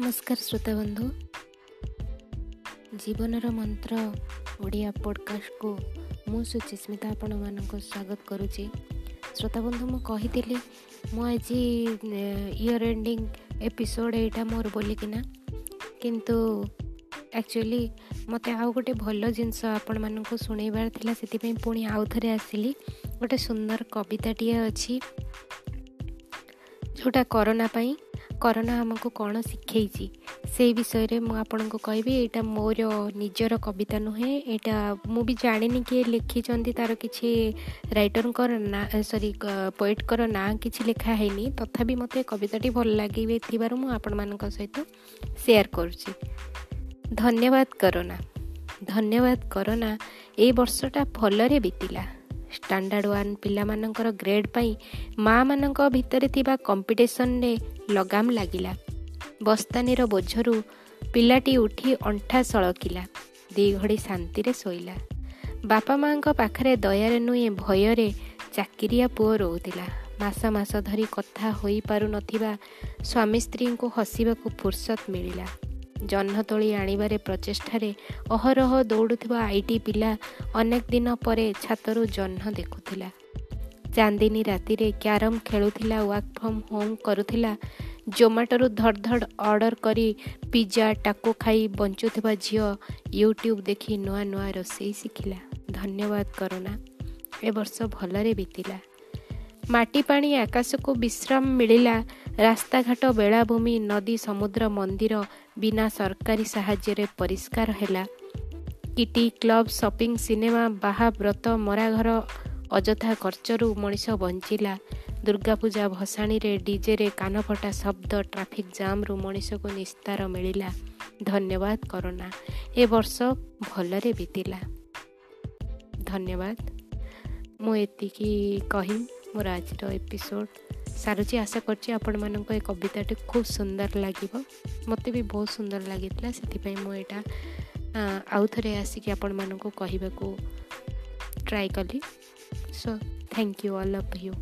ନମସ୍କାର ଶ୍ରୋତା ବନ୍ଧୁ ଜୀବନର ମନ୍ତ୍ର ଓଡ଼ିଆ ପଡ଼କାଷ୍ଟକୁ ମୁଁ ସୁଚିସ୍ମିତା ଆପଣମାନଙ୍କୁ ସ୍ୱାଗତ କରୁଛି। ଶ୍ରୋତା ବନ୍ଧୁ ମୁଁ କହିଥିଲି ମୁଁ ଆଜି ଇୟର୍ ଏଣ୍ଡିଂ ଏପିସୋଡ଼ ଏଇଟା ମୋର ବୋଲିକିନା। କିନ୍ତୁ ଆକ୍ଚୁଆଲି ମୋତେ ଆଉ ଗୋଟେ ଭଲ ଜିନିଷ ଆପଣମାନଙ୍କୁ ଶୁଣେଇବାର ଥିଲା ସେଥିପାଇଁ ପୁଣି ଆଉ ଥରେ ଆସିଲି। ଗୋଟେ ସୁନ୍ଦର କବିତାଟିଏ ଅଛି। ଯେଉଁଟା କରୋନା ପାଇଁ କରୋନା ଆମକୁ କ'ଣ ଶିଖେଇଛି ସେଇ ବିଷୟରେ ମୁଁ ଆପଣଙ୍କୁ କହିବି। ଏଇଟା ମୋର ନିଜର କବିତା ନୁହେଁ ଏଇଟା ମୁଁ ବି ଜାଣିନି କିଏ ଲେଖିଛନ୍ତି ତା'ର କିଛି ରାଇଟରଙ୍କର ନାଁ ସରି ପୋଏଟ୍ଙ୍କର ନାଁ କିଛି ଲେଖା ହେଇନି। ତଥାପି ମୋତେ କବିତାଟି ଭଲ ଲାଗିଥିବାରୁ ମୁଁ ଆପଣମାନଙ୍କ ସହିତ ସେୟାର କରୁଛି। ଧନ୍ୟବାଦ କରୋନା। ଧନ୍ୟବାଦ କରୋନା ଏଇ ବର୍ଷଟା ଭଲରେ ବିତିଲା। ଷ୍ଟାଣ୍ଡାର୍ଡ଼ ୱାନ୍ ପିଲାମାନଙ୍କର ଗ୍ରେଡ଼୍ ପାଇଁ ମାଆମାନଙ୍କ ଭିତରେ ଥିବା କମ୍ପିଟିସନରେ ଲଗାମ ଲାଗିଲା। ବସ୍ତାନୀର ବୋଝରୁ ପିଲାଟି ଉଠି ଅଣ୍ଟା ସଳକିଲା ଦୁଇ ଘଡ଼ି ଶାନ୍ତିରେ ଶୋଇଲା। ବାପା ମାଆଙ୍କ ପାଖରେ ଦୟାରେ ନୁହେଁ ଭୟରେ ଚାକିରିଆ ପୁଅ ରହୁଥିଲା। ମାସ ମାସ ଧରି କଥା ହୋଇପାରୁନଥିବା ସ୍ୱାମୀ ସ୍ତ୍ରୀଙ୍କୁ ହସିବାକୁ ଫୁର୍ସତ ମିଳିଲା। ଜହ୍ନ ତୋଳି ଆଣିବାରେ ପ୍ରଚେଷ୍ଟାରେ ଅହରହ ଦୌଡ଼ୁଥିବା ଆଇଟି ପିଲା ଅନେକ ଦିନ ପରେ ଛାତରୁ ଜହ୍ନ ଦେଖୁଥିଲା। ଚାନ୍ଦିନୀ ରାତିରେ କ୍ୟାରମ୍ ଖେଳୁଥିଲା ୱାର୍କ ଫ୍ରମ୍ ହୋମ୍ କରୁଥିଲା ଜୋମାଟୋରୁ ଧଡ଼ ଧଡ଼ ଅର୍ଡ଼ର କରି ପିଜା ଟାକୁ ଖାଇ ବଞ୍ଚୁଥିବା ଝିଅ ୟୁଟ୍ୟୁବ୍ ଦେଖି ନୂଆ ନୂଆ ରୋଷେଇ ଶିଖିଲା। ଧନ୍ୟବାଦ କରୋନା ଏ ବର୍ଷ ଭଲରେ ବିତିଲା। ମାଟି ପାଣି ଆକାଶକୁ ବିଶ୍ରାମ ମିଳିଲା। ରାସ୍ତାଘାଟ ବେଳାଭୂମି ନଦୀ ସମୁଦ୍ର ମନ୍ଦିର ବିନା ସରକାରୀ ସାହାଯ୍ୟରେ ପରିଷ୍କାର ହେଲା। କିଟି କ୍ଲବ୍ ସପିଂ ସିନେମା ବାହା ବ୍ରତ ମରାଘର ଅଯଥା ଖର୍ଚ୍ଚରୁ ମଣିଷ ବଞ୍ଚିଲା। ଦୁର୍ଗାପୂଜା ଭସାଣୀରେ ଡିଜେରେ କାନଫଟା ଶବ୍ଦ ଟ୍ରାଫିକ୍ ଜାମ୍ରୁ ମଣିଷକୁ ନିସ୍ତାର ମିଳିଲା। ଧନ୍ୟବାଦ କରୋନା। ଏ ବର୍ଷ ଭଲରେ ବିତିଲା। ଧନ୍ୟବାଦ। ମୁଁ ଏତିକି କହି ମୋର ଆଜିର ଏପିସୋଡ଼ ସାରୁଛି ଆଶା କରୁଛି ଆପଣମାନଙ୍କୁ ଏ କବିତାଟି ଖୁବ୍ ସୁନ୍ଦର ଲାଗିବ। ମୋତେ ବି ବହୁତ ସୁନ୍ଦର ଲାଗିଥିଲା। ସେଥିପାଇଁ ମୁଁ ଏଇଟା ଆଉ ଥରେ ଆସିକି ଆପଣମାନଙ୍କୁ କହିବାକୁ ଟ୍ରାଏ କଲି। So thank you all of you